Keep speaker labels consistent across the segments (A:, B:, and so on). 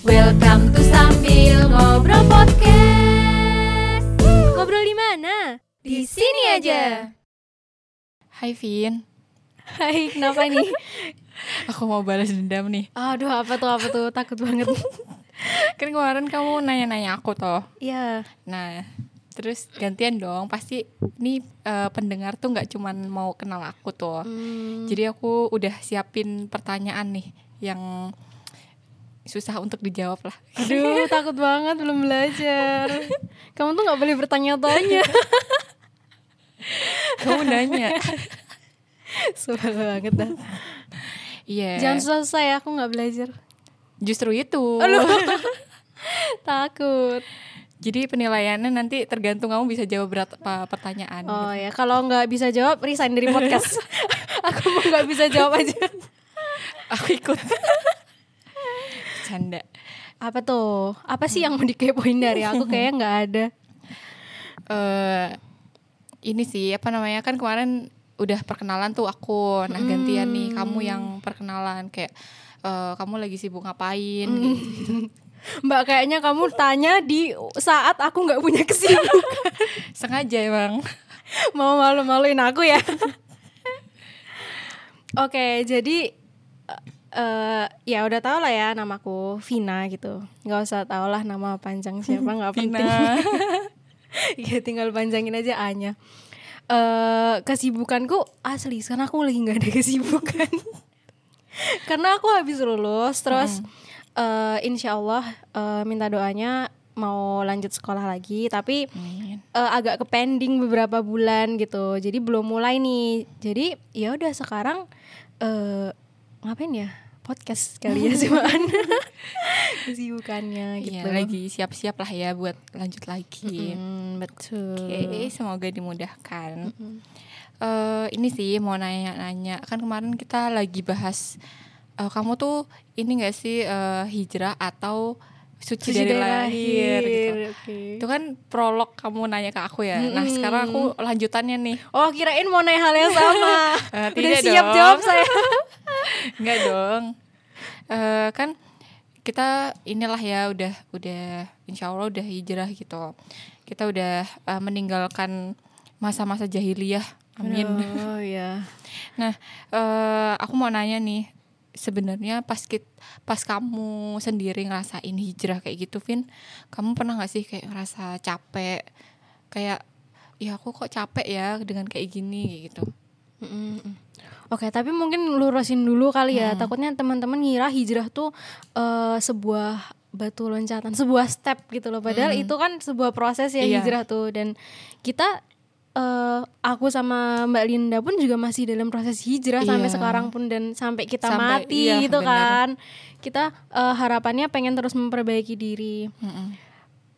A: Welcome to Sambil Ngobrol Podcast. Ngobrol di mana? Di sini aja.
B: Hai Vin,
A: Hai, kenapa nih?
B: aku mau balas dendam nih.
A: Aduh, apa tuh apa tuh? Takut banget.
B: Kan kemarin kamu nanya-nanya aku toh.
A: Iya.
B: Nah, terus gantian dong. Pasti nih eh, pendengar tuh nggak cuman mau kenal aku tuh.
A: Hmm,
B: Jadi aku udah siapin pertanyaan nih yang susah untuk dijawab lah.
A: Aduh, takut banget belum belajar. Kamu tuh nggak boleh bertanya-tanya.
B: Kamu nanya.
A: Sebel banget dah.
B: Iya.
A: Jangan susah-susah ya, aku nggak belajar.
B: Justru itu.
A: Takut.
B: Jadi penilaiannya nanti tergantung kamu bisa jawab berapa pertanyaan.
A: Oh ya, kalau nggak bisa jawab, resign dari podcast. aku mau nggak bisa jawab aja.
B: Aku ikut. Canda.
A: Apa tuh? Apa sih yang mau dikepoin dari aku? Kayaknya nggak ada.
B: eh ini sih apa namanya kan kemarin udah perkenalan tuh aku nah gantian nih kamu yang perkenalan kayak eh, kamu lagi sibuk ngapain gitu.
A: Mbak kayaknya kamu tanya di saat aku nggak punya kesibukan.
B: sengaja emang
A: Mau malu-maluin aku ya. Oke, jadi eh ya udah tau lah ya namaku Vina gitu. Nggak usah tau lah nama panjang siapa nggak penting. Ya tinggal panjangin aja A-nya. Eh kesibukanku asli sekarang aku lagi nggak ada kesibukan. Karena aku habis lulus terus eh insya Allah eh, minta doanya mau lanjut sekolah lagi tapi
B: Amin.
A: eh, agak ke pending beberapa bulan gitu. Jadi belum mulai nih. Jadi ya udah sekarang eh ngapain ya? Podcast kali ya cuman kesibukannya gitu.
B: Iya lagi siap-siap lah ya buat lanjut lagi
A: Hmm, betul.
B: Oke semoga dimudahkan Eh ini sih mau nanya-nanya kan kemarin kita lagi bahas eh, kamu tuh ini gak sih eh, hijrah atau suci, dari, lahir, gitu.
A: Oke.
B: Itu kan prolog kamu nanya ke aku ya. Nah, sekarang aku lanjutannya nih.
A: Oh kirain mau nanya hal yang sama.
B: Eh,
A: Udah siap
B: dong.
A: jawab saya.
B: Enggak dong. Eh kan kita inilah ya udah udah insya Allah udah hijrah gitu. Kita udah eh, meninggalkan masa-masa jahiliyah. Amin.
A: Oh ya.
B: Nah, eh aku mau nanya nih, sebenarnya pas kit, pas kamu sendiri ngerasain hijrah kayak gitu, Vin, kamu pernah nggak sih kayak ngerasa capek, kayak ya aku kok capek ya dengan kayak gini gitu.
A: Oke, tapi mungkin lurusin dulu kali ya. Takutnya teman-teman ngira hijrah tuh eh, sebuah batu loncatan, sebuah step gitu loh. Padahal itu kan sebuah proses ya
B: Iya.
A: hijrah tuh dan kita eh, aku sama Mbak Linda pun juga masih dalam proses hijrah sampai
B: Iya.
A: sekarang pun dan sampai kita
B: Sampai-
A: mati
B: iya,
A: gitu
B: bener.
A: kan. Kita eh, harapannya pengen terus memperbaiki diri.
B: Mm-mm.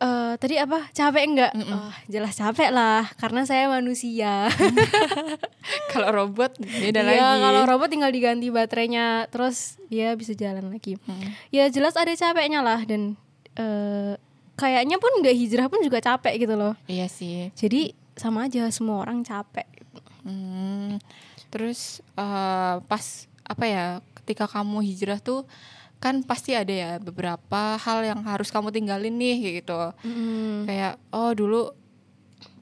A: Eh, tadi apa capek enggak? Oh, jelas capek lah karena saya manusia.
B: Kalau robot beda
A: Iya,
B: lagi.
A: kalau robot tinggal diganti baterainya, terus dia bisa jalan lagi.
B: Mm.
A: Ya jelas ada capeknya lah dan eh, kayaknya pun nggak hijrah pun juga capek gitu loh.
B: Iya sih.
A: Jadi sama aja semua orang capek.
B: Hmm, terus eh, pas apa ya ketika kamu hijrah tuh kan pasti ada ya beberapa hal yang harus kamu tinggalin nih gitu. Kayak oh dulu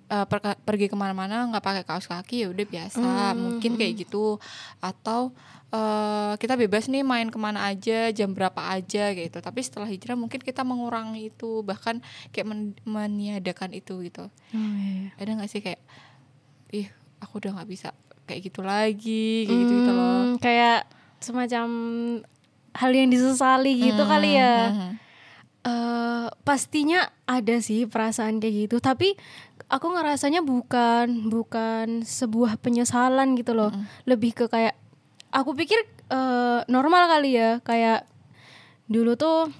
B: eh, perka- pergi ke mana-mana nggak pakai kaos kaki ya udah biasa mungkin kayak gitu. Atau eh, kita bebas nih main ke mana aja jam berapa aja gitu. Tapi setelah hijrah mungkin kita mengurangi itu bahkan kayak men- meniadakan itu gitu. Ada nggak sih kayak ih aku udah nggak bisa kayak gitu lagi kayak gitu gitu loh.
A: Hmm, kayak semacam hal yang disesali gitu kali ya.
B: Mhm.
A: eh pastinya ada sih perasaan kayak gitu. Tapi aku ngerasanya bukan bukan sebuah penyesalan gitu loh. Lebih ke kayak aku pikir eh, normal kali ya. Kayak dulu tuh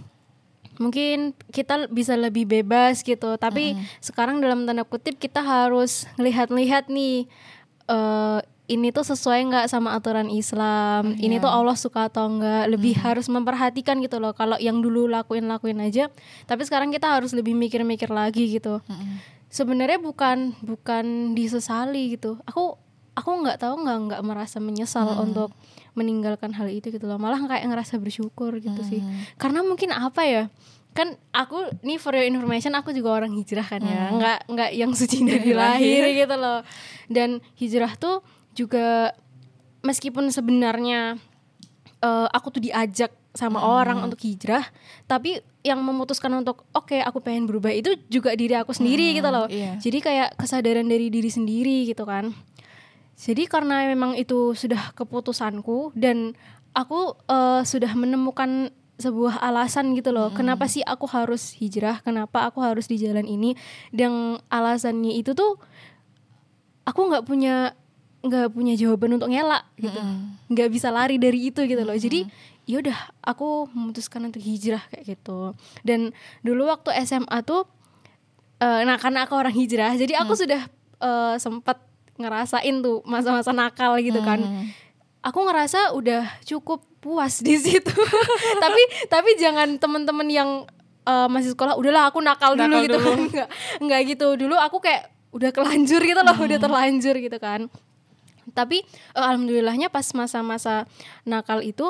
A: mungkin kita bisa lebih bebas gitu. Tapi sekarang dalam tanda kutip kita harus ngelihat-lihat nih eh ini tuh sesuai nggak sama aturan Islam? Ini tuh Allah suka atau enggak lebih harus memperhatikan gitu loh kalau yang dulu lakuin lakuin aja. Tapi sekarang kita harus lebih mikir-mikir lagi gitu. Sebenarnya bukan bukan disesali gitu. Aku aku nggak tahu nggak nggak merasa menyesal
B: Hmm.
A: untuk meninggalkan hal itu gitu loh. Malah kayak ngerasa bersyukur gitu sih.
B: Hmm.
A: karena mungkin apa ya? Kan aku nih for your information aku juga orang hijrah kan ya. Nggak nggak yang suci dari lahir gitu loh. Dan hijrah tuh juga meskipun sebenarnya eh, aku tuh diajak sama orang untuk hijrah tapi yang memutuskan untuk oke aku pengen berubah itu juga diri aku sendiri gitu loh
B: iya.
A: jadi kayak kesadaran dari diri sendiri gitu kan jadi karena memang itu sudah keputusanku dan aku eh, sudah menemukan sebuah alasan gitu loh. Kenapa sih aku harus hijrah? Kenapa aku harus di jalan ini? Dan alasannya itu tuh aku nggak punya nggak punya jawaban untuk ngelak gitu. Nggak bisa lari dari itu gitu loh. Jadi yaudah aku memutuskan untuk hijrah kayak gitu. Dan dulu waktu SMA tuh eh, nah karena aku orang hijrah, jadi aku sudah eh, sempat ngerasain tuh masa-masa nakal gitu kan. Aku ngerasa udah cukup puas di situ. tapi tapi jangan temen-temen yang eh, masih sekolah udahlah aku nakal dulu
B: Nakal
A: gitu
B: dulu.
A: kan. Enggak, enggak gitu. Dulu aku kayak udah kelanjur gitu loh, udah terlanjur gitu kan. Tapi eh, alhamdulillahnya pas masa-masa nakal itu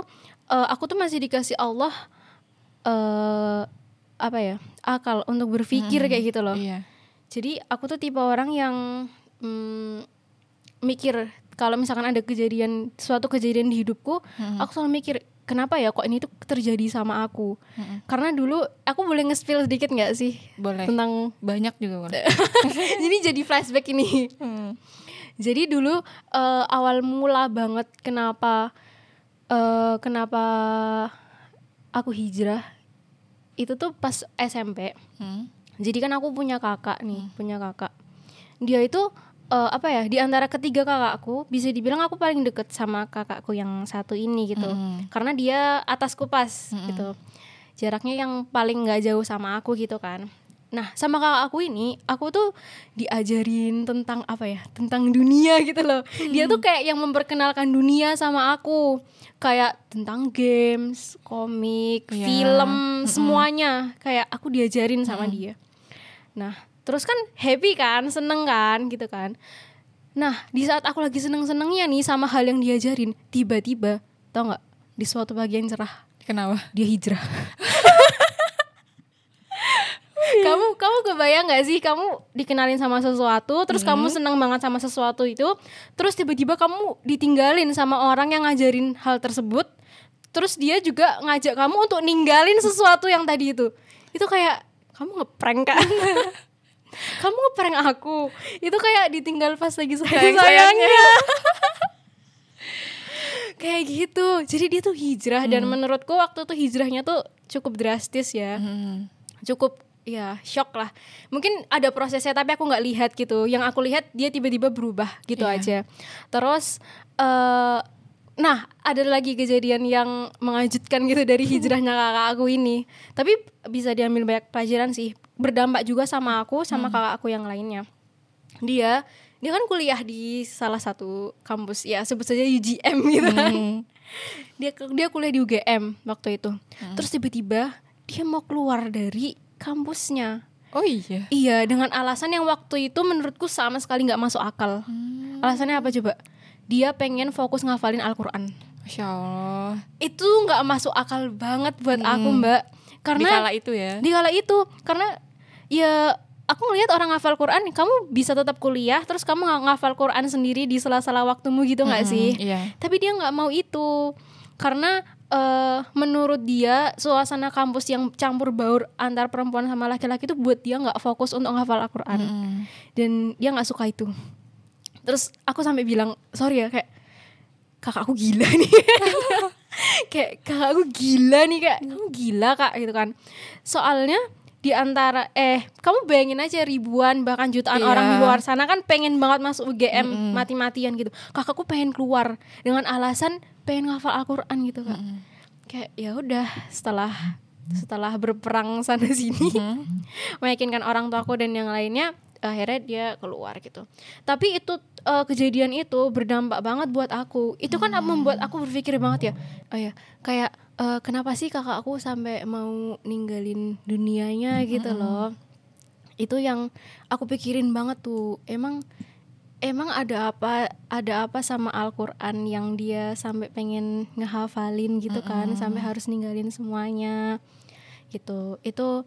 A: eh, aku tuh masih dikasih Allah eh apa ya? akal untuk berpikir kayak gitu loh.
B: Iya.
A: Jadi aku tuh tipe orang yang mm, mikir kalau misalkan ada kejadian suatu kejadian di hidupku, aku selalu mikir kenapa ya kok ini tuh terjadi sama aku. Karena dulu aku boleh nge-spill sedikit nggak sih
B: Boleh.
A: tentang
B: Banyak juga kan.
A: jadi jadi flashback ini. Jadi dulu eh, awal mula banget kenapa eh, kenapa aku hijrah itu tuh pas SMP.
B: Hmm.
A: Jadi kan aku punya kakak nih, punya kakak. Dia itu eh, apa ya? Di antara ketiga kakakku, bisa dibilang aku paling deket sama kakakku yang satu ini gitu.
B: Mm.
A: Karena dia atasku pas gitu. Jaraknya yang paling nggak jauh sama aku gitu kan. Nah, sama kakak aku ini, aku tuh diajarin tentang apa ya? Tentang dunia gitu loh. Dia tuh kayak yang memperkenalkan dunia sama aku. Kayak tentang games, komik,
B: Iya.
A: film, semuanya. Kayak aku diajarin sama dia. Nah, terus kan happy kan, seneng kan, gitu kan. Nah, di saat aku lagi seneng-senengnya nih sama hal yang diajarin, tiba-tiba, tau nggak? Di suatu bagian cerah,
B: Kenapa?
A: dia hijrah. kamu kamu kebayang nggak sih? Kamu dikenalin sama sesuatu terus kamu senang banget sama sesuatu itu terus tiba-tiba kamu ditinggalin sama orang yang ngajarin hal tersebut terus dia juga ngajak kamu untuk ninggalin sesuatu yang tadi itu. Itu kayak kamu ngeprank kan? Kamu ngeprank aku. Itu kayak ditinggal pas lagi sayang sayangnya. Kayak gitu. Jadi dia tuh hijrah dan menurutku waktu tuh hijrahnya tuh cukup drastis ya.
B: Hmm.
A: cukup ya shock lah. Mungkin ada prosesnya tapi aku nggak lihat gitu. Yang aku lihat dia tiba-tiba berubah gitu
B: Iya.
A: aja. Terus eh nah ada lagi kejadian yang mengejutkan gitu dari hijrahnya kakak aku ini. Tapi bisa diambil banyak pelajaran sih. Berdampak juga sama aku sama kakak aku yang lainnya. Dia dia kan kuliah di salah satu kampus ya sebut saja UGM gitu kan. Dia dia kuliah di UGM waktu itu. Terus tiba-tiba dia mau keluar dari kampusnya.
B: Oh iya.
A: iya dengan alasan yang waktu itu menurutku sama sekali nggak masuk akal. Alasannya apa coba? Dia pengen fokus ngafalin Al-Quran.
B: Masya Allah.
A: itu nggak masuk akal banget buat aku mbak.
B: Di
A: karena
B: kala itu ya.
A: di kala itu. Karena ya aku ngelihat orang ngafal Quran kamu bisa tetap kuliah terus kamu nggak ngafal Quran sendiri di sela-sela waktumu gitu nggak sih?
B: Iya.
A: tapi dia nggak mau itu. Karena eh, menurut dia suasana kampus yang campur baur antar perempuan sama laki-laki itu buat dia nggak fokus untuk ngafal Al-Quran.
B: Mm.
A: dan dia nggak suka itu. Terus aku sampai bilang sorry ya kayak kakakku gila nih. Kayak kakakku gila nih kak kamu gila kak gitu kan. Soalnya di antara eh kamu bayangin aja ribuan bahkan jutaan
B: Iya.
A: orang di luar sana kan pengen banget masuk UGM mati-matian gitu. Kakakku pengen keluar dengan alasan pengen ngafal Al-Quran gitu kak. Kayak ya udah setelah setelah berperang sana sini meyakinkan orang tuaku dan yang lainnya akhirnya dia keluar gitu. Tapi itu eh, kejadian itu berdampak banget buat aku. Itu kan membuat aku berpikir banget ya oh ya kayak eh, kenapa sih kakak aku sampai mau ninggalin dunianya? Gitu loh. Itu yang aku pikirin banget tuh. Emang emang ada apa ada apa sama Al-Qur'an yang dia sampai pengen ngehafalin gitu kan sampai harus ninggalin semuanya? Gitu. Itu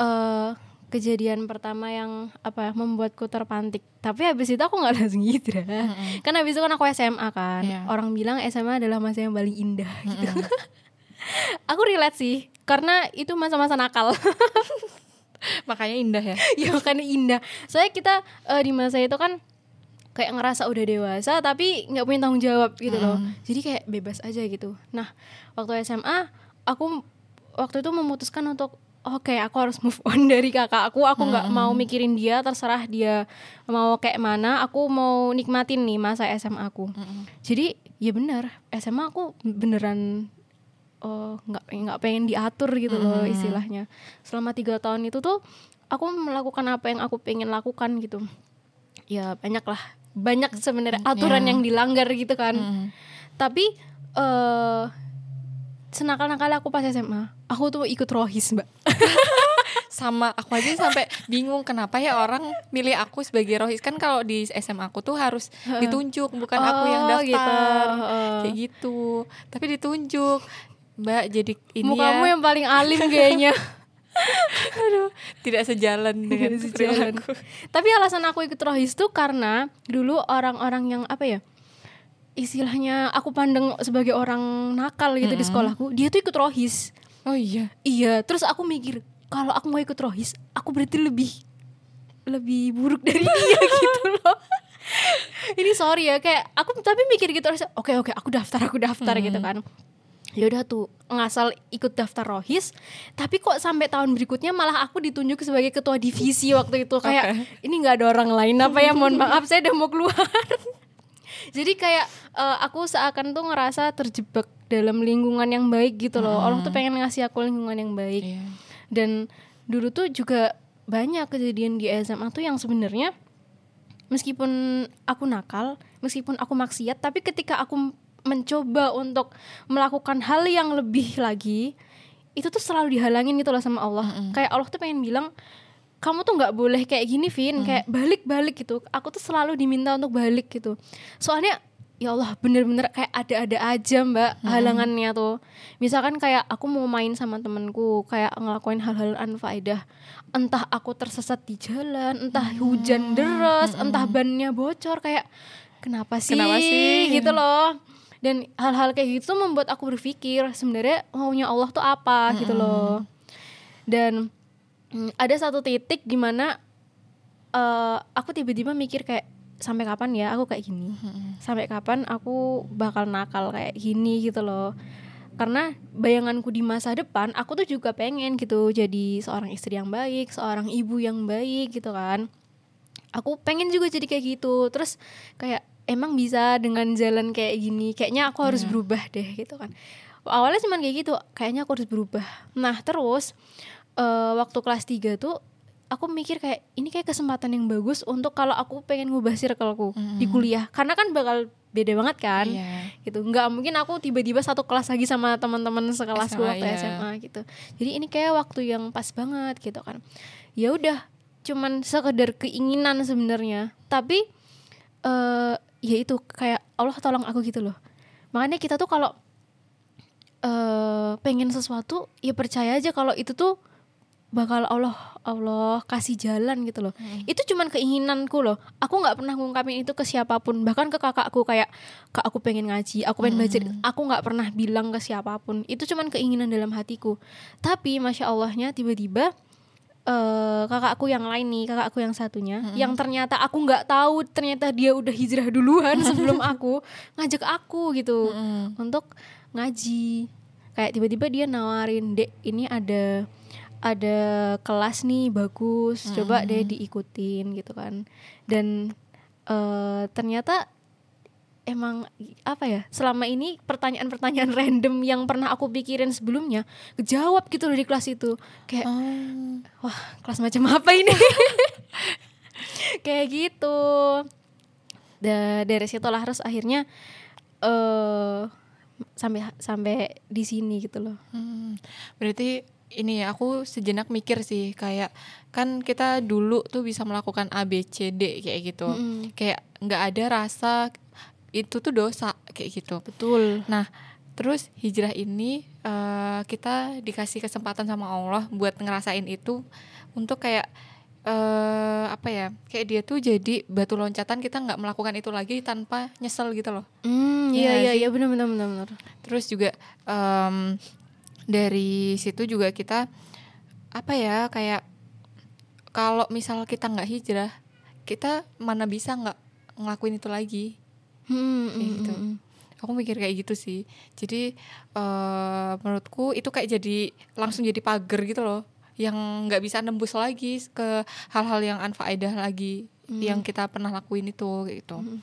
A: eh kejadian pertama yang apa membuatku terpantik. Tapi habis itu aku nggak langsung hijrah kan habis itu kan aku SMA kan.
B: Iya.
A: orang bilang SMA adalah masa yang paling indah gitu. Aku relate sih karena itu masa-masa nakal.
B: Makanya indah ya.
A: ya makanya indah. Soalnya kita eh, di masa itu kan kayak ngerasa udah dewasa tapi nggak punya tanggung jawab gitu loh. Jadi kayak bebas aja gitu. Nah waktu SMA aku waktu itu memutuskan untuk oke aku harus move on dari kakak aku. Aku nggak mau mikirin dia terserah dia mau kayak mana. Aku mau nikmatin nih masa SMA aku. Jadi ya benar SMA aku beneran oh nggak nggak pengen diatur gitu loh istilahnya. Selama tiga tahun itu tuh aku melakukan apa yang aku pengen lakukan gitu. Ya banyak lah banyak sebenarnya aturan
B: ya.
A: yang dilanggar gitu kan.
B: Mm.
A: tapi eh senakal nakal aku pas SMA aku tuh ikut rohis mbak.
B: Sama aku aja sampai bingung kenapa ya orang milih aku sebagai rohis? Kan kalau di SMA aku tuh harus ditunjuk bukan aku yang
A: Oh,
B: daftar.
A: Gitu.
B: Kayak gitu. Tapi ditunjuk. Mbak jadi ini
A: mukamu
B: ya.
A: yang paling alim kayaknya
B: aduh, tidak sejalan dengan
A: Tidak sejalan.
B: perilaku.
A: Tapi alasan aku ikut rohis tuh karena dulu orang-orang yang apa ya istilahnya aku pandang sebagai orang nakal gitu di sekolahku, dia tuh ikut rohis.
B: Oh iya.
A: Iya, terus aku mikir kalau aku mau ikut rohis, aku berarti lebih lebih buruk dari dia gitu loh. Ini sorry ya, kayak aku tapi mikir gitu oke oke aku daftar aku daftar gitu kan. Ya udah tuh ngasal ikut daftar rohis, tapi kok sampai tahun berikutnya malah aku ditunjuk sebagai ketua divisi waktu itu kayak ini nggak ada orang lain apa ya mohon maaf saya udah mau keluar. Jadi kayak eh, aku seakan tuh ngerasa terjebak dalam lingkungan yang baik gitu loh. Allah tuh pengen ngasih aku lingkungan yang baik.
B: Iya.
A: Dan dulu tuh juga banyak kejadian di SMA tuh yang sebenarnya meskipun aku nakal, meskipun aku maksiat, tapi ketika aku mencoba untuk melakukan hal yang lebih lagi, itu tuh selalu dihalangin gitu loh sama Allah. Kayak Allah tuh pengen bilang kamu tuh nggak boleh kayak gini, Vin, kayak balik-balik gitu. Aku tuh selalu diminta untuk balik gitu. Soalnya ya Allah bener-bener kayak ada-ada aja mbak halangannya tuh. Misalkan kayak aku mau main sama temenku kayak ngelakuin hal-hal anfaedah. Entah aku tersesat di jalan entah hujan deras entah bannya bocor kayak kenapa sih,
B: Kenapa sih?
A: gitu loh dan hal-hal kayak gitu membuat aku berpikir sebenarnya maunya Allah tuh apa gitu loh. Dan mm, ada satu titik di mana eh aku tiba-tiba mikir kayak sampai kapan ya aku kayak gini? Sampai kapan aku bakal nakal kayak gini? gitu loh. Karena bayanganku di masa depan aku tuh juga pengen gitu jadi seorang istri yang baik seorang ibu yang baik gitu kan. Aku pengen juga jadi kayak gitu. Terus kayak emang bisa dengan jalan kayak gini kayaknya aku harus berubah deh gitu kan. Awalnya cuman kayak gitu kayaknya aku harus berubah. Nah terus eh, waktu kelas 3 tuh aku mikir kayak ini kayak kesempatan yang bagus untuk kalau aku pengen ngubah circleku di kuliah. Karena kan bakal beda banget kan
B: Iya.
A: gitu. Nggak mungkin aku tiba-tiba satu kelas lagi sama teman-teman sekelasku
B: SMA,
A: waktu
B: iya.
A: SMA gitu. Jadi ini kayak waktu yang pas banget gitu kan. Ya udah cuman sekedar keinginan sebenarnya. Tapi eh ya itu kayak Allah tolong aku gitu loh. Makanya kita tuh kalau eh pengen sesuatu ya percaya aja kalau itu tuh bakal Allah Allah kasih jalan gitu loh. Itu cuman keinginanku loh. Aku nggak pernah ngungkapin itu ke siapa pun. Bahkan ke kakakku kayak kak aku pengen ngaji aku pengen belajar. Aku nggak pernah bilang ke siapa pun. Itu cuman keinginan dalam hatiku. Tapi masya Allahnya tiba-tiba eh kakakku yang lain nih kakakku yang satunya yang ternyata aku nggak tahu ternyata dia udah hijrah duluan sebelum aku ngajak aku gitu. Untuk ngaji. Kayak tiba-tiba dia nawarin dek ini ada ada kelas nih bagus coba deh diikutin gitu kan. Dan eh ternyata emang apa ya selama ini pertanyaan-pertanyaan random yang pernah aku pikirin sebelumnya kejawab gitu loh di kelas itu kayak
B: Oh.
A: wah kelas macam apa ini kayak gitu da dari situ lah terus akhirnya eh sampai sampai di sini gitu loh
B: Hmm, berarti ini ya aku sejenak mikir sih kayak kan kita dulu tuh bisa melakukan A B C D kayak gitu.
A: Mm-mm.
B: Kayak nggak ada rasa itu tuh dosa kayak gitu.
A: Betul.
B: Nah terus hijrah ini uh, kita dikasih kesempatan sama Allah buat ngerasain itu untuk kayak uh, apa ya kayak dia tuh jadi batu loncatan kita nggak melakukan itu lagi tanpa nyesel gitu loh.
A: Hmm, iya iya iya benar benar benar
B: terus juga um, dari situ juga kita apa ya kayak kalau misal kita nggak hijrah kita mana bisa nggak ngelakuin itu lagi
A: hmm, kayak
B: gitu hmm, hmm. aku mikir kayak gitu sih jadi uh, menurutku itu kayak jadi langsung jadi pagar gitu loh yang nggak bisa nembus lagi ke hal-hal yang anfaedah lagi hmm. yang kita pernah lakuin itu gitu hmm.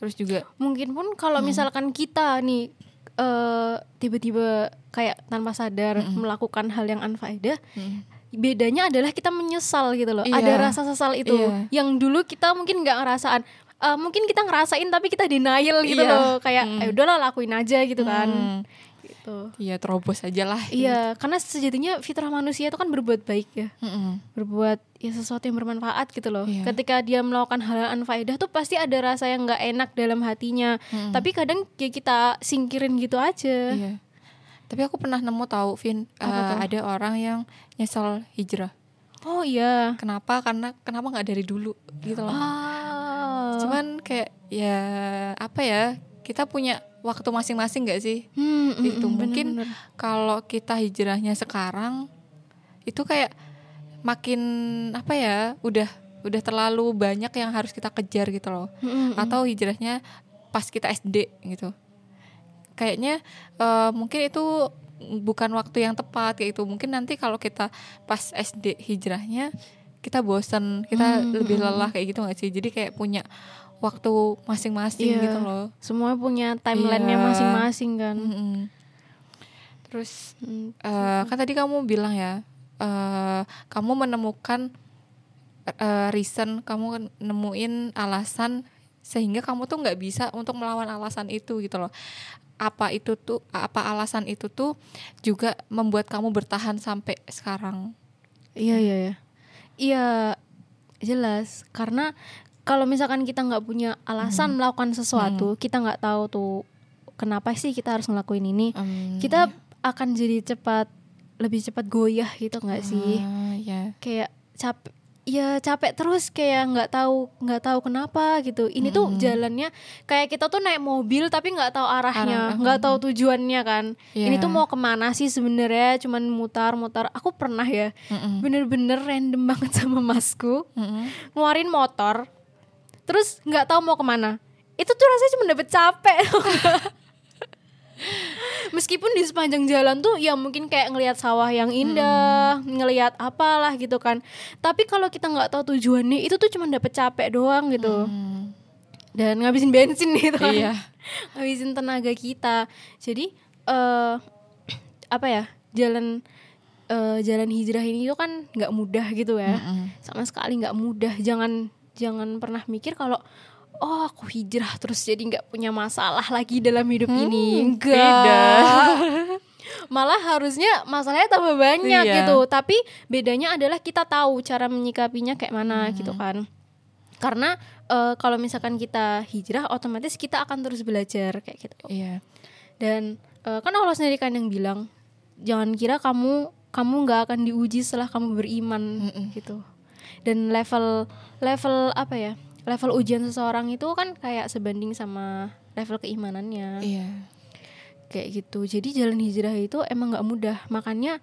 B: terus juga
A: mungkin pun kalau hmm. misalkan kita nih uh, tiba-tiba kayak tanpa sadar hmm. melakukan hal yang anfaedah hmm bedanya adalah kita menyesal gitu loh. Iya. Ada rasa sesal itu. Iya. Yang dulu kita mungkin nggak ngerasaan uh, mungkin kita ngerasain tapi kita denial gitu iya. loh kayak hmm. eh udahlah lakuin aja gitu kan hmm. gitu
B: iya terobos aja lah
A: iya karena sejatinya fitrah manusia itu kan berbuat baik ya hmm. berbuat ya sesuatu yang bermanfaat gitu loh iya. ketika dia melakukan hal yang anfaedah tuh pasti ada rasa yang nggak enak dalam hatinya hmm. tapi kadang ya kita singkirin gitu aja iya.
B: tapi aku pernah nemu tahu Vin uh, ada orang yang nyesel hijrah
A: Oh iya.
B: Kenapa? Karena kenapa nggak dari dulu gitu loh. Ah cuman kayak ya apa ya kita punya waktu masing-masing gak sih? Hmm, hmm itu hmm, mungkin kalau kita hijrahnya sekarang itu kayak makin apa ya udah udah terlalu banyak yang harus kita kejar gitu loh. Hmm, hmm, hmm. atau hijrahnya pas kita SD gitu. Kayaknya uh, mungkin itu bukan waktu yang tepat kayak itu mungkin nanti kalau kita pas SD hijrahnya kita bosan kita hmm, lebih hmm, lelah kayak gitu gak sih? Jadi kayak punya waktu masing-masing yeah. gitu loh.
A: Semua punya timelinenya yeah. masing-masing kan. Mm -hmm.
B: terus mm, uh, kan tadi kamu bilang ya uh, kamu menemukan uh, reason kamu nemuin alasan sehingga kamu tuh nggak bisa untuk melawan alasan itu gitu loh. Apa itu tuh apa alasan itu tuh juga membuat kamu bertahan sampai sekarang?
A: Iya iya iya Iya jelas karena kalau misalkan kita nggak punya alasan hmm. melakukan sesuatu, hmm. kita nggak tahu tuh kenapa sih kita harus ngelakuin ini, hmm. kita akan jadi cepat lebih cepat goyah gitu nggak sih?
B: Uh, yeah.
A: Kayak capek ya capek terus kayak nggak tahu nggak tahu kenapa gitu ini hmm. tuh jalannya kayak kita tuh naik mobil tapi nggak tahu arahnya nggak Arah, tahu tujuannya kan yeah. ini tuh mau ke mana sih sebenarnya cuman mutar-mutar aku pernah ya bener-bener mm -mm. random banget sama masku mm -mm. ngeluarin motor terus nggak tahu mau ke mana itu tuh rasanya cuma dapet capek meskipun di sepanjang jalan tuh ya mungkin kayak ngelihat sawah yang indah hmm. ngelihat apalah gitu kan tapi kalau kita nggak tahu tujuannya itu tuh cuma dapet capek doang gitu hmm. dan ngabisin bensin gitu kan iya. ngabisin tenaga kita jadi uh, apa ya jalan uh, jalan hijrah ini tuh kan nggak mudah gitu ya mm -mm. sama sekali nggak mudah jangan jangan pernah mikir kalau oh aku hijrah terus jadi nggak punya masalah lagi dalam hidup hmm, ini enggak malah harusnya masalahnya tambah banyak iya. gitu tapi bedanya adalah kita tahu cara menyikapinya kayak mana hmm. gitu kan karena uh, kalau misalkan kita hijrah otomatis kita akan terus belajar kayak gitu
B: iya.
A: dan uh, kan Allah sendiri kan yang bilang jangan kira kamu kamu nggak akan diuji setelah kamu beriman mm -mm. gitu dan level level apa ya level ujian seseorang itu kan kayak sebanding sama level keimanannya.
B: Iya.
A: Kayak gitu. Jadi jalan hijrah itu emang nggak mudah. Makanya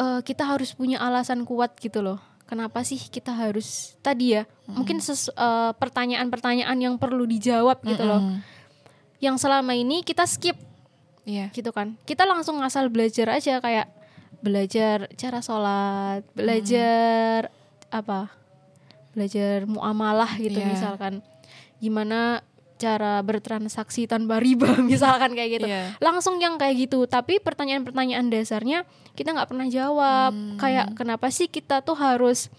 A: uh, kita harus punya alasan kuat gitu loh. Kenapa sih kita harus tadi ya? Mm. Mungkin pertanyaan pertanyaan-pertanyaan yang perlu dijawab gitu mm -mm. loh. Yang selama ini kita skip.
B: Iya.
A: Gitu kan. Kita langsung asal belajar aja kayak belajar cara sholat, belajar mm. apa? Belajar muamalah gitu yeah. misalkan gimana cara bertransaksi tanpa riba misalkan kayak gitu yeah. langsung yang kayak gitu tapi pertanyaan-pertanyaan dasarnya kita nggak pernah jawab hmm. kayak kenapa sih kita tuh harus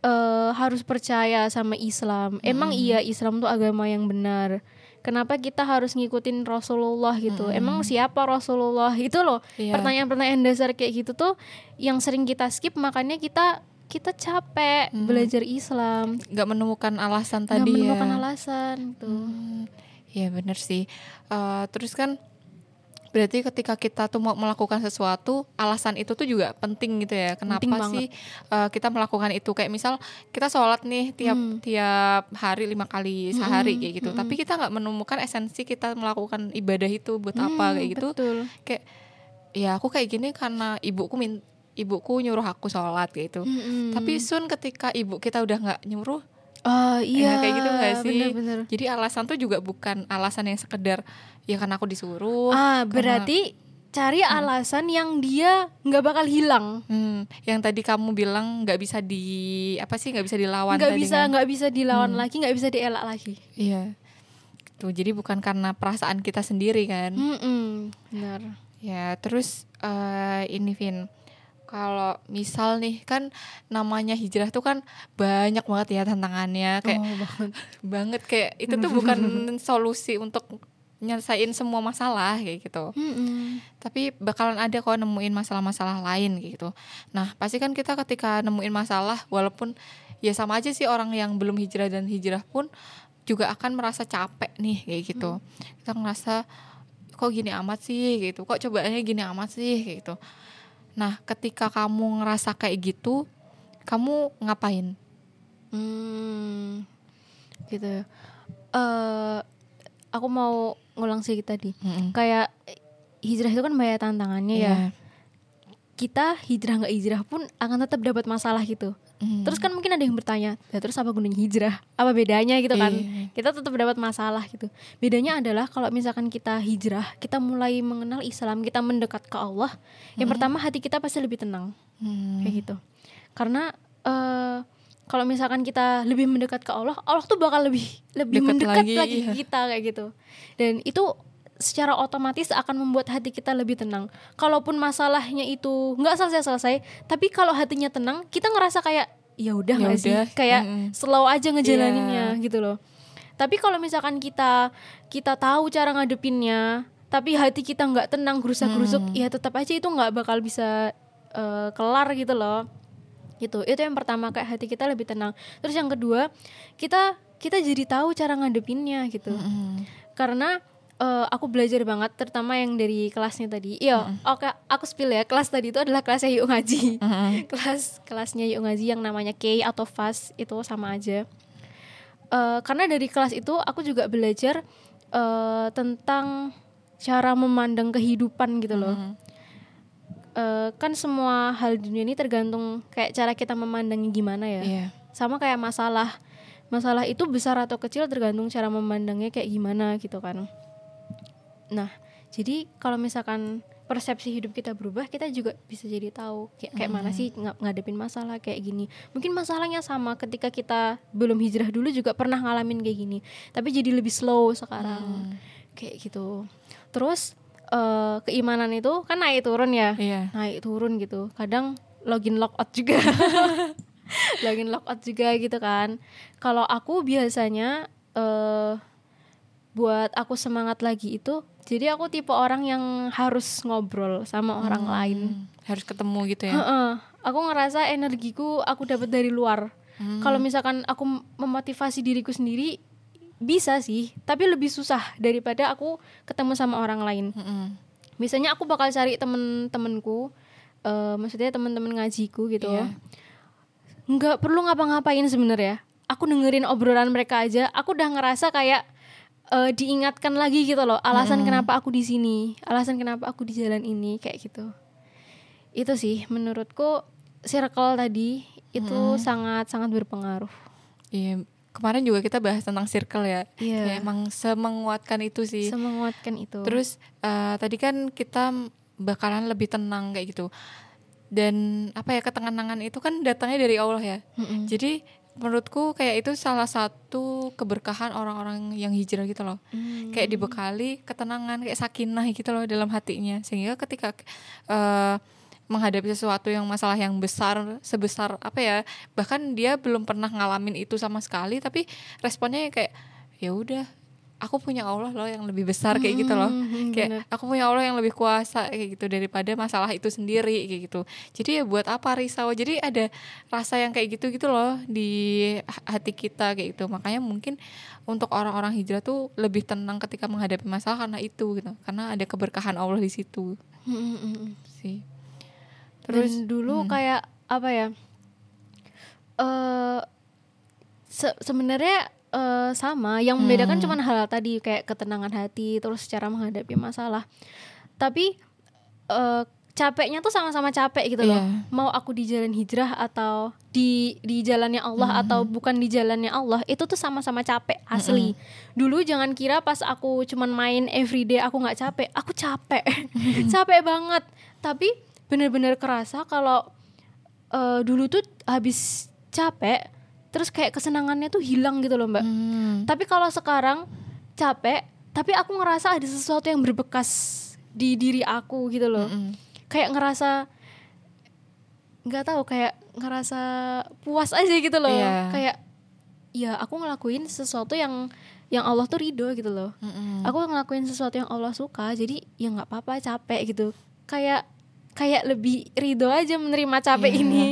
A: uh, harus percaya sama Islam emang hmm. iya Islam tuh agama yang benar kenapa kita harus ngikutin Rasulullah gitu hmm. emang siapa Rasulullah itu loh yeah. pertanyaan-pertanyaan dasar kayak gitu tuh yang sering kita skip makanya kita kita capek belajar Islam.
B: Nggak menemukan alasan
A: nggak
B: tadi
A: menemukan
B: ya
A: alasan gitu
B: Hmm, ya bener sih. Eh, terus kan berarti ketika kita tuh mau melakukan sesuatu alasan itu tuh juga penting gitu ya. Kenapa
A: Penting
B: sih eh, kita melakukan itu? Kayak misal kita sholat nih tiap
A: Hmm.
B: tiap hari lima kali sehari kayak gitu. tapi kita nggak menemukan esensi kita melakukan ibadah itu buat apa
A: Hmm,
B: kayak gitu.
A: betul.
B: Kayak ya aku kayak gini karena ibuku min ibuku nyuruh aku sholat gitu
A: Mm-mm.
B: tapi sun ketika ibu kita udah nggak nyuruh
A: oh iya
B: Ya, kayak gitu gak sih?
A: bener-bener
B: Jadi alasan tuh juga bukan alasan yang sekedar ya karena aku disuruh.
A: ah berarti cari alasan yang dia nggak bakal hilang
B: Hmm, yang tadi kamu bilang nggak bisa di apa sih nggak bisa dilawan
A: nggak bisa
B: kan?
A: nggak bisa dilawan lagi nggak bisa dielak lagi
B: Iya. Tuh jadi bukan karena perasaan kita sendiri kan.
A: Mm-mm, benar
B: Ya terus eh ini Vin. Kalau misal nih kan namanya hijrah tuh kan banyak banget ya tantangannya kayak
A: oh, banget.
B: banget kayak itu tuh bukan solusi untuk nyelesain semua masalah kayak gitu.
A: Mm-mm.
B: tapi bakalan ada kok nemuin masalah-masalah lain kayak gitu. Nah, pasti kan kita ketika nemuin masalah walaupun ya sama aja sih orang yang belum hijrah dan hijrah pun juga akan merasa capek nih kayak gitu. Kita ngerasa kok gini amat sih gitu. Kok cobaannya gini amat sih kayak gitu. Nah, ketika kamu ngerasa kayak gitu, kamu ngapain?
A: Hmm, gitu. Eh, aku mau ngulang sedikit tadi.
B: Mm-mm.
A: Kayak hijrah itu kan banyak tantangannya ya.
B: Iya.
A: Kita hijrah nggak hijrah pun akan tetap dapat masalah gitu.
B: Mm.
A: Terus kan mungkin ada yang bertanya, "Ya, terus apa gunanya hijrah? Apa bedanya gitu kan?
B: Iya.
A: Kita tetap dapat masalah gitu. Bedanya adalah kalau misalkan kita hijrah, kita mulai mengenal Islam, kita mendekat ke Allah. Yang pertama hati kita pasti lebih tenang
B: Hmm.
A: kayak gitu karena eh kalau misalkan kita lebih mendekat ke Allah Allah tuh bakal lebih lebih
B: Dekat
A: mendekat
B: lagi,
A: lagi,
B: iya.
A: ke kita kayak gitu dan itu secara otomatis akan membuat hati kita lebih tenang. Kalaupun masalahnya itu nggak selesai selesai tapi kalau hatinya tenang kita ngerasa kayak ya udah nggak sih? Kayak
B: mm-mm.
A: slow aja ngejalaninnya gitu loh. Tapi kalau misalkan kita kita tahu cara ngadepinnya tapi hati kita nggak tenang gerusak gerusuk ya tetap aja itu nggak bakal bisa eh, kelar gitu loh. Gitu. Itu yang pertama kayak hati kita lebih tenang. Terus yang kedua kita kita jadi tahu cara ngadepinnya gitu.
B: Mm-mm.
A: karena eh, aku belajar banget terutama yang dari kelasnya tadi. Iya oke aku spill ya. Kelas tadi itu adalah kelasnya yuk ngaji.
B: Mm-mm.
A: kelas kelasnya yuk ngaji yang namanya K atau FAS itu sama aja. Eh, karena dari kelas itu aku juga belajar eh, tentang cara memandang kehidupan gitu loh.
B: Mhm.
A: Eh, kan semua hal di dunia ini tergantung kayak cara kita memandangnya gimana ya.
B: Iya.
A: sama kayak masalah masalah itu besar atau kecil tergantung cara memandangnya kayak gimana gitu kan nah jadi kalau misalkan persepsi hidup kita berubah kita juga bisa jadi tahu kayak, kayak mana sih ng- ngadepin masalah kayak gini. Mungkin masalahnya sama ketika kita belum hijrah dulu juga pernah ngalamin kayak gini tapi jadi lebih slow sekarang. Kayak gitu. Terus eh, keimanan itu kan naik turun ya?
B: Iya.
A: naik turun gitu. Kadang login logout juga. Login logout juga gitu kan. Kalau aku biasanya eh buat aku semangat lagi itu jadi aku tipe orang yang harus ngobrol sama orang lain
B: Hmm, harus ketemu gitu ya.
A: Heeh. aku ngerasa energiku aku dapat dari luar
B: Hmm.
A: kalau misalkan aku memotivasi diriku sendiri bisa sih tapi lebih susah daripada aku ketemu sama orang lain
B: Mm-mm.
A: Biasanya aku bakal cari temen-temenku, eh maksudnya temen-temen ngajiku gitu.
B: Iya.
A: Nggak perlu ngapa-ngapain sebenarnya. Aku dengerin obrolan mereka aja, aku udah ngerasa kayak eh, diingatkan lagi gitu loh. Alasan kenapa aku di sini, alasan kenapa aku di jalan ini kayak gitu. Itu sih menurutku circle tadi itu sangat sangat berpengaruh.
B: Iya. Kemarin juga kita bahas tentang circle ya. Kayak emang semenguatkan itu sih.
A: Semenguatkan itu.
B: Terus eh, tadi kan kita bakalan lebih tenang kayak gitu. Dan apa ya ketenangan itu kan datangnya dari Allah ya.
A: Mm-mm.
B: Jadi menurutku kayak itu salah satu keberkahan orang-orang yang hijrah gitu loh.
A: Hmm.
B: Kayak dibekali ketenangan kayak sakinah gitu loh dalam hatinya. Sehingga ketika eh, menghadapi sesuatu yang masalah yang besar sebesar apa ya bahkan dia belum pernah ngalamin itu sama sekali tapi responnya kayak ya udah aku punya Allah loh yang lebih besar kayak gitu loh
A: Hmm,
B: kayak
A: bener.
B: aku punya Allah yang lebih kuasa kayak gitu daripada masalah itu sendiri kayak gitu jadi ya buat apa risau jadi ada rasa yang kayak gitu gitu loh di hati kita kayak gitu makanya mungkin untuk orang-orang hijrah tuh lebih tenang ketika menghadapi masalah karena itu gitu karena ada keberkahan Allah di situ
A: Hmm, hmm, hmm, hmm.
B: sih
A: Terus
B: terus
A: dulu
B: hmm.
A: kayak apa ya? Eh se- sebenarnya eh, sama, yang membedakan
B: Hmm.
A: cuma hal tadi kayak ketenangan hati, terus cara menghadapi masalah. Tapi eh, capeknya tuh sama-sama capek gitu loh.
B: Iya.
A: Mau aku di jalan hijrah atau di di jalannya Allah
B: Hmm.
A: atau bukan di jalannya Allah, itu tuh sama-sama capek asli. Dulu jangan kira pas aku cuman main everyday aku nggak capek, aku capek, capek banget. Tapi bener-bener kerasa kalau eh, dulu tuh habis capek, terus kayak kesenangannya tuh hilang gitu loh mbak.
B: Hmm.
A: Tapi kalau sekarang capek, tapi aku ngerasa ada sesuatu yang berbekas di diri aku gitu loh.
B: Mm-mm.
A: Kayak ngerasa nggak tahu kayak ngerasa puas aja gitu loh.
B: Iya.
A: Kayak ya aku ngelakuin sesuatu yang yang Allah tuh ridho gitu loh.
B: Mm-mm.
A: Aku ngelakuin sesuatu yang Allah suka, jadi ya nggak apa-apa capek gitu. Kayak kayak lebih ridho aja menerima capek
B: Iya.
A: ini.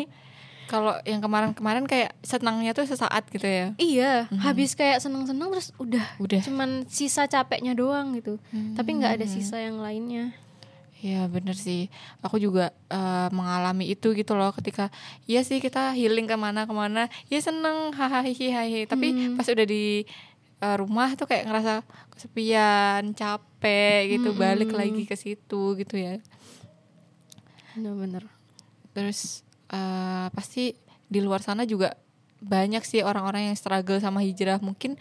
B: Kalau yang kemarin-kemarin kayak senangnya tuh sesaat gitu ya
A: Iya, habis kayak seneng-seneng terus udah
B: udah
A: cuman sisa capeknya doang gitu. Tapi nggak ada
B: Hmm.
A: sisa yang lainnya.
B: Ya bener sih, aku juga eh, mengalami itu gitu loh ketika iya sih kita healing ke mana-kemana, ya seneng hahaha hihi tapi
A: Hmm.
B: pas udah di eh, rumah tuh kayak ngerasa kesepian, capek gitu, balik
A: Mm-mm.
B: lagi ke situ gitu ya.
A: Bener-bener.
B: Terus eh, pasti di luar sana juga banyak sih orang-orang yang struggle sama hijrah. Mungkin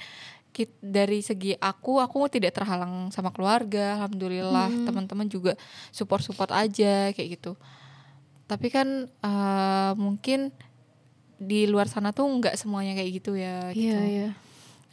B: dari segi aku, aku tidak terhalang sama keluarga, alhamdulillah.
A: Hmm.
B: Teman-teman juga support-support aja kayak gitu. Tapi kan eh, mungkin di luar sana tuh nggak semuanya kayak gitu ya. gitu.
A: Iya, iya.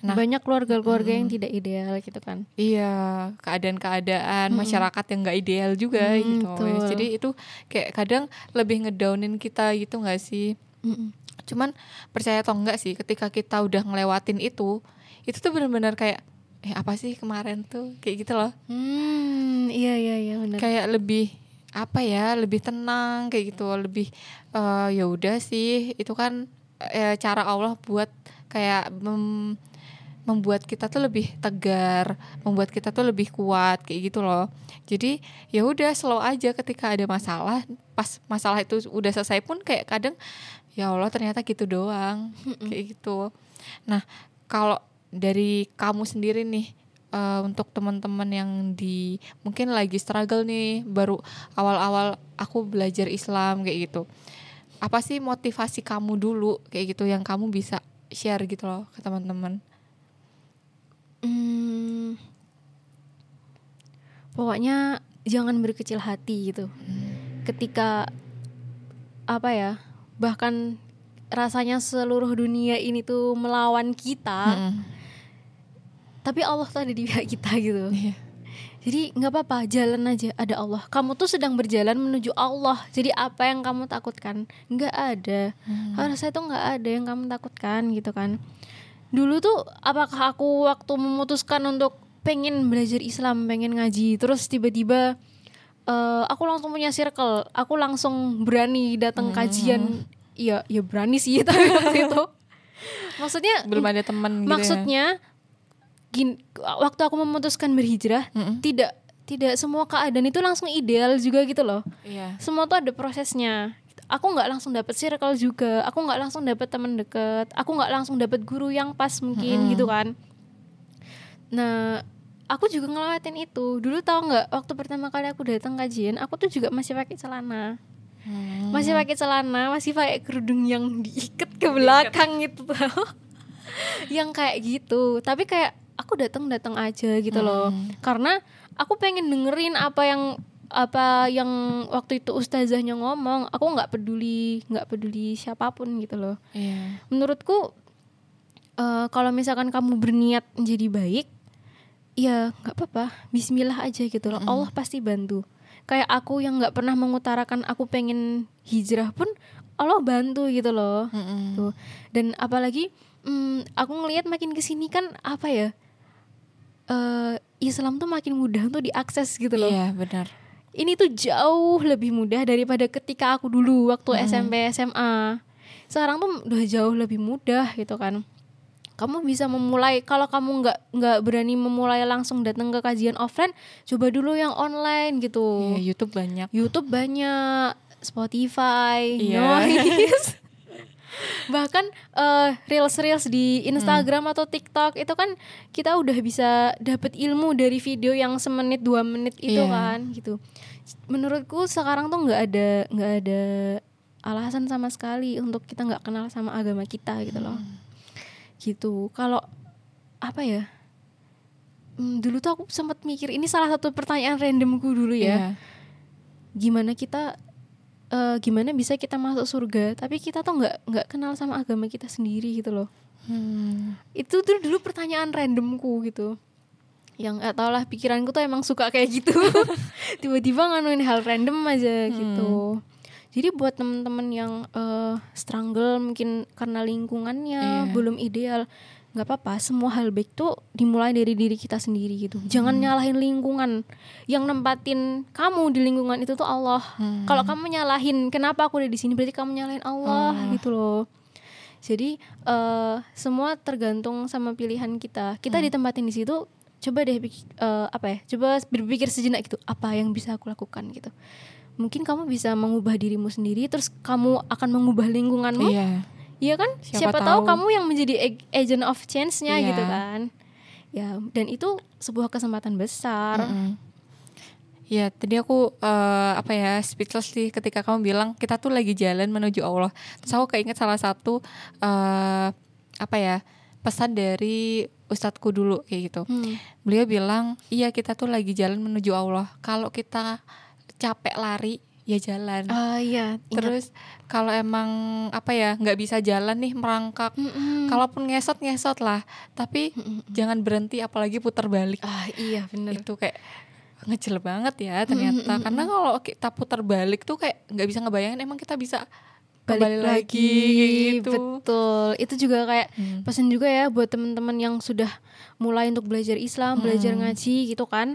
B: Nah,
A: Banyak keluarga-keluarga yang tidak ideal gitu kan.
B: Iya, keadaan-keadaan
A: Mm-mm.
B: masyarakat yang nggak ideal juga
A: Mm,
B: gitu.
A: betul.
B: Jadi itu kayak kadang lebih ngedownin kita gitu nggak sih?
A: Mm-mm.
B: Cuman percaya atau enggak sih ketika kita udah ngelewatin itu, itu tuh benar-benar kayak eh apa sih kemarin tuh kayak gitu loh.
A: Hmm, iya iya iya benar.
B: Kayak lebih apa ya, lebih tenang kayak gitu, lebih eh, ya udah sih itu kan eh, cara Allah buat kayak mem- membuat kita tuh lebih tegar, membuat kita tuh lebih kuat kayak gitu loh. Jadi ya udah slow aja ketika ada masalah, pas masalah itu udah selesai pun kayak kadang ya Allah ternyata gitu doang kayak gitu. Nah, kalau dari kamu sendiri nih eh, untuk teman-teman yang di mungkin lagi struggle nih baru awal-awal aku belajar Islam kayak gitu. Apa sih motivasi kamu dulu kayak gitu yang kamu bisa share gitu loh ke teman-teman?
A: Hmm, pokoknya jangan berkecil hati gitu. Ketika apa ya, bahkan rasanya seluruh dunia ini tuh melawan kita,
B: Mm-mm.
A: tapi Allah tuh ada di pihak kita gitu.
B: Iya.
A: Jadi nggak apa-apa, jalan aja ada Allah. Kamu tuh sedang berjalan menuju Allah. Jadi apa yang kamu takutkan? Nggak ada.
B: Hmm.
A: Harusnya tuh nggak ada yang kamu takutkan gitu kan. Dulu tuh apakah aku waktu memutuskan untuk pengen belajar Islam, pengen ngaji, terus tiba-tiba eh, aku langsung punya circle, aku langsung berani datang kajian. Iya, ya berani sih tapi waktu itu. Maksudnya
B: Belum ada teman gitu ya.
A: maksudnya gin, waktu aku memutuskan berhijrah,
B: Mm-mm.
A: tidak tidak semua keadaan itu langsung ideal juga gitu loh.
B: Iya.
A: Semua tuh ada prosesnya. Aku nggak langsung dapet circle juga, aku nggak langsung dapet teman deket, aku nggak langsung dapet guru yang pas mungkin
B: Mm-mm.
A: gitu kan. Nah, aku juga ngelewatin itu. Dulu tahu nggak waktu pertama kali aku datang kajian, aku tuh juga masih pakai celana,
B: Hmm.
A: masih pakai celana, masih pakai kerudung yang diikat ke belakang itu tuh, yang kayak gitu. Tapi kayak aku datang datang aja gitu loh,
B: Hmm.
A: karena aku pengen dengerin apa yang apa yang waktu itu ustazahnya ngomong aku nggak peduli nggak peduli siapa pun gitu loh
B: Iya.
A: menurutku eh, kalau misalkan kamu berniat menjadi baik ya nggak apa-apa Bismillah aja gitu loh Allah pasti bantu kayak aku yang nggak pernah mengutarakan aku pengen hijrah pun Allah bantu gitu loh
B: Mm-mm.
A: Tuh. dan apalagi mm, aku ngelihat makin ke sini kan apa ya eh, Islam tuh makin mudah untuk diakses gitu loh.
B: Iya, benar.
A: Ini tuh jauh lebih mudah daripada ketika aku dulu waktu SMP SMA. Sekarang tuh udah jauh lebih mudah gitu kan. Kamu bisa memulai kalau kamu nggak nggak berani memulai langsung datang ke kajian offline, coba dulu yang online gitu.
B: Iya, YouTube banyak.
A: YouTube banyak, Spotify,
B: Iya.
A: Noise. Bahkan eh, reels-reels di Instagram atau TikTok itu kan kita udah bisa dapet ilmu dari video yang semenit dua menit itu
B: Iya.
A: kan gitu. Menurutku sekarang tuh nggak ada nggak ada alasan sama sekali untuk kita nggak kenal sama agama kita gitu loh. Gitu. Kalau apa ya? Hmm, dulu tuh aku sempat mikir ini salah satu pertanyaan randomku dulu ya
B: Iya.
A: gimana kita eh, gimana bisa kita masuk surga tapi kita tuh nggak nggak kenal sama agama kita sendiri gitu loh.
B: Hmm.
A: itu tuh dulu pertanyaan randomku gitu. Yang gak tau lah pikiranku tuh emang suka kayak gitu. Tiba-tiba nganuin hal random aja gitu. Jadi buat temen-temen yang eh, struggle mungkin karena lingkungannya
B: Iya.
A: belum ideal nggak apa-apa semua hal baik tuh dimulai dari diri kita sendiri gitu. Jangan nyalahin lingkungan. Yang nempatin kamu di lingkungan itu tuh Allah.
B: Hmm.
A: kalau kamu nyalahin kenapa aku ada di sini? Berarti kamu nyalahin Allah gitu loh. Jadi eh, semua tergantung sama pilihan kita. Kita ditempatin di situ coba deh eh, apa ya coba berpikir sejenak gitu apa yang bisa aku lakukan gitu. Mungkin kamu bisa mengubah dirimu sendiri terus kamu akan mengubah lingkunganmu.
B: Iya.
A: Iya kan?
B: Siapa
A: Siapa, tahu
B: tahu.
A: kamu yang menjadi ag- agent of change-nya
B: Iya.
A: gitu kan. Ya, dan itu sebuah kesempatan besar.
B: Mm-mm. Ya, tadi aku eh, apa ya speechless sih ketika kamu bilang kita tuh lagi jalan menuju Allah. Terus aku keinget salah satu eh, apa ya pesan dari ustadku dulu kayak gitu.
A: Hmm.
B: Beliau bilang, iya kita tuh lagi jalan menuju Allah. Kalau kita capek lari, ya jalan.
A: Ah iya, ingat.
B: Terus kalau emang apa ya nggak bisa jalan nih merangkak,
A: Mm-mm.
B: kalaupun ngesot ngesot lah. Tapi jangan berhenti, apalagi putar balik
A: ah iya bener.
B: itu kayak ngecil banget ya ternyata karena kalau kita putar balik tuh kayak nggak bisa ngebayangin emang kita bisa kembali lagi, kayak gitu
A: Betul. Itu juga kayak
B: Hmm.
A: pesan juga ya buat teman-teman yang sudah mulai untuk belajar Islam, belajar
B: Hmm.
A: ngaji gitu kan.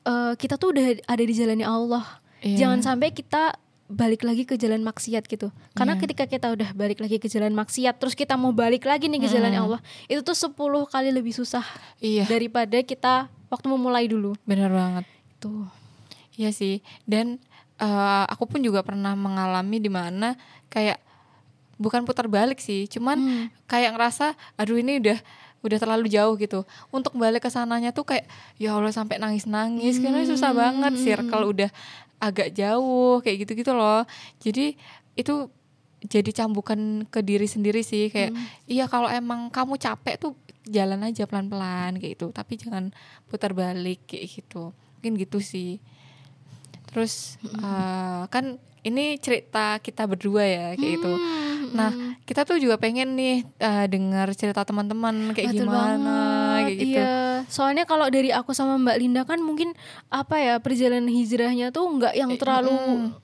A: Eh, kita tuh udah ada di jalannya Allah.
B: Iya.
A: Jangan sampai kita balik lagi ke jalan maksiat gitu. Karena
B: Iya.
A: ketika kita udah balik lagi ke jalan maksiat, terus kita mau balik lagi nih ke jalannya Allah, itu tuh 10 kali lebih susah
B: iya
A: daripada kita waktu memulai dulu.
B: benar banget
A: Tuh.
B: iya sih dan eh, aku pun juga pernah mengalami di mana kayak bukan putar balik sih cuman
A: Hmm.
B: kayak ngerasa aduh ini udah udah terlalu jauh gitu untuk balik ke sananya tuh kayak ya Allah sampai nangis nangis karena susah banget circle udah agak jauh kayak gitu gitu loh. Jadi itu jadi cambukan ke diri sendiri sih kayak iya kalau emang kamu capek tuh jalan aja pelan pelan kayak gitu. Tapi jangan putar balik kayak gitu. Mungkin gitu sih. Terus eh, kan ini cerita kita berdua ya kayak gitu
A: Hmm,
B: Nah, kita tuh juga pengen nih eh, dengar cerita teman-teman kayak
A: Betul
B: gimana
A: banget,
B: kayak gitu.
A: Iya, soalnya kalau dari aku sama Mbak Linda kan mungkin apa ya perjalanan hijrahnya tuh nggak yang terlalu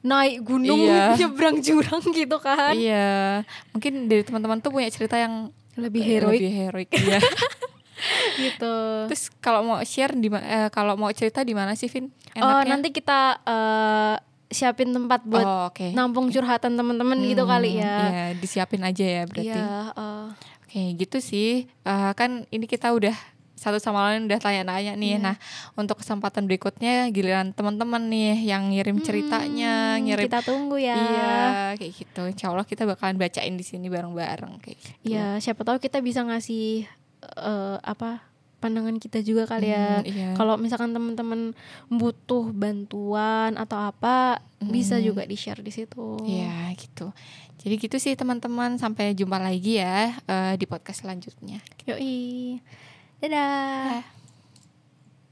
A: naik gunung,
B: Iya.
A: nyebrang jurang gitu kan.
B: Iya, mungkin dari teman-teman tuh punya cerita yang
A: Lebih
B: eh,
A: heroik
B: Lebih heroik iya.
A: gitu.
B: Terus kalau mau share di eh, kalau mau cerita di mana sih, Vin?
A: Oh,
B: Enaknya?
A: nanti kita eh, siapin tempat buat
B: Oh, oke.
A: nampung curhatan teman-teman gitu
B: Hmm,
A: kali ya.
B: Iya, disiapin aja ya berarti.
A: Iya, eh,
B: Oke, gitu sih. Eh, kan ini kita udah satu sama lain udah tanya-tanya nih.
A: Iya.
B: Nah, untuk kesempatan berikutnya giliran teman-teman nih yang ngirim ceritanya,
A: hmm,
B: ngirim
A: kita tunggu ya.
B: Iya, kayak gitu. Insya Allah kita bakalan bacain di sini bareng-bareng kayak gitu.
A: Iya, siapa tahu kita bisa ngasih eh, apa pandangan kita juga kali ya.
B: Hmm, iya.
A: Kalau misalkan teman-teman butuh bantuan atau apa, bisa juga di-share di situ.
B: Hmm. Iya, gitu. Jadi gitu sih teman-teman. Sampai jumpa lagi ya eh, di podcast selanjutnya.
A: Yoi. Dadah.
B: Dah.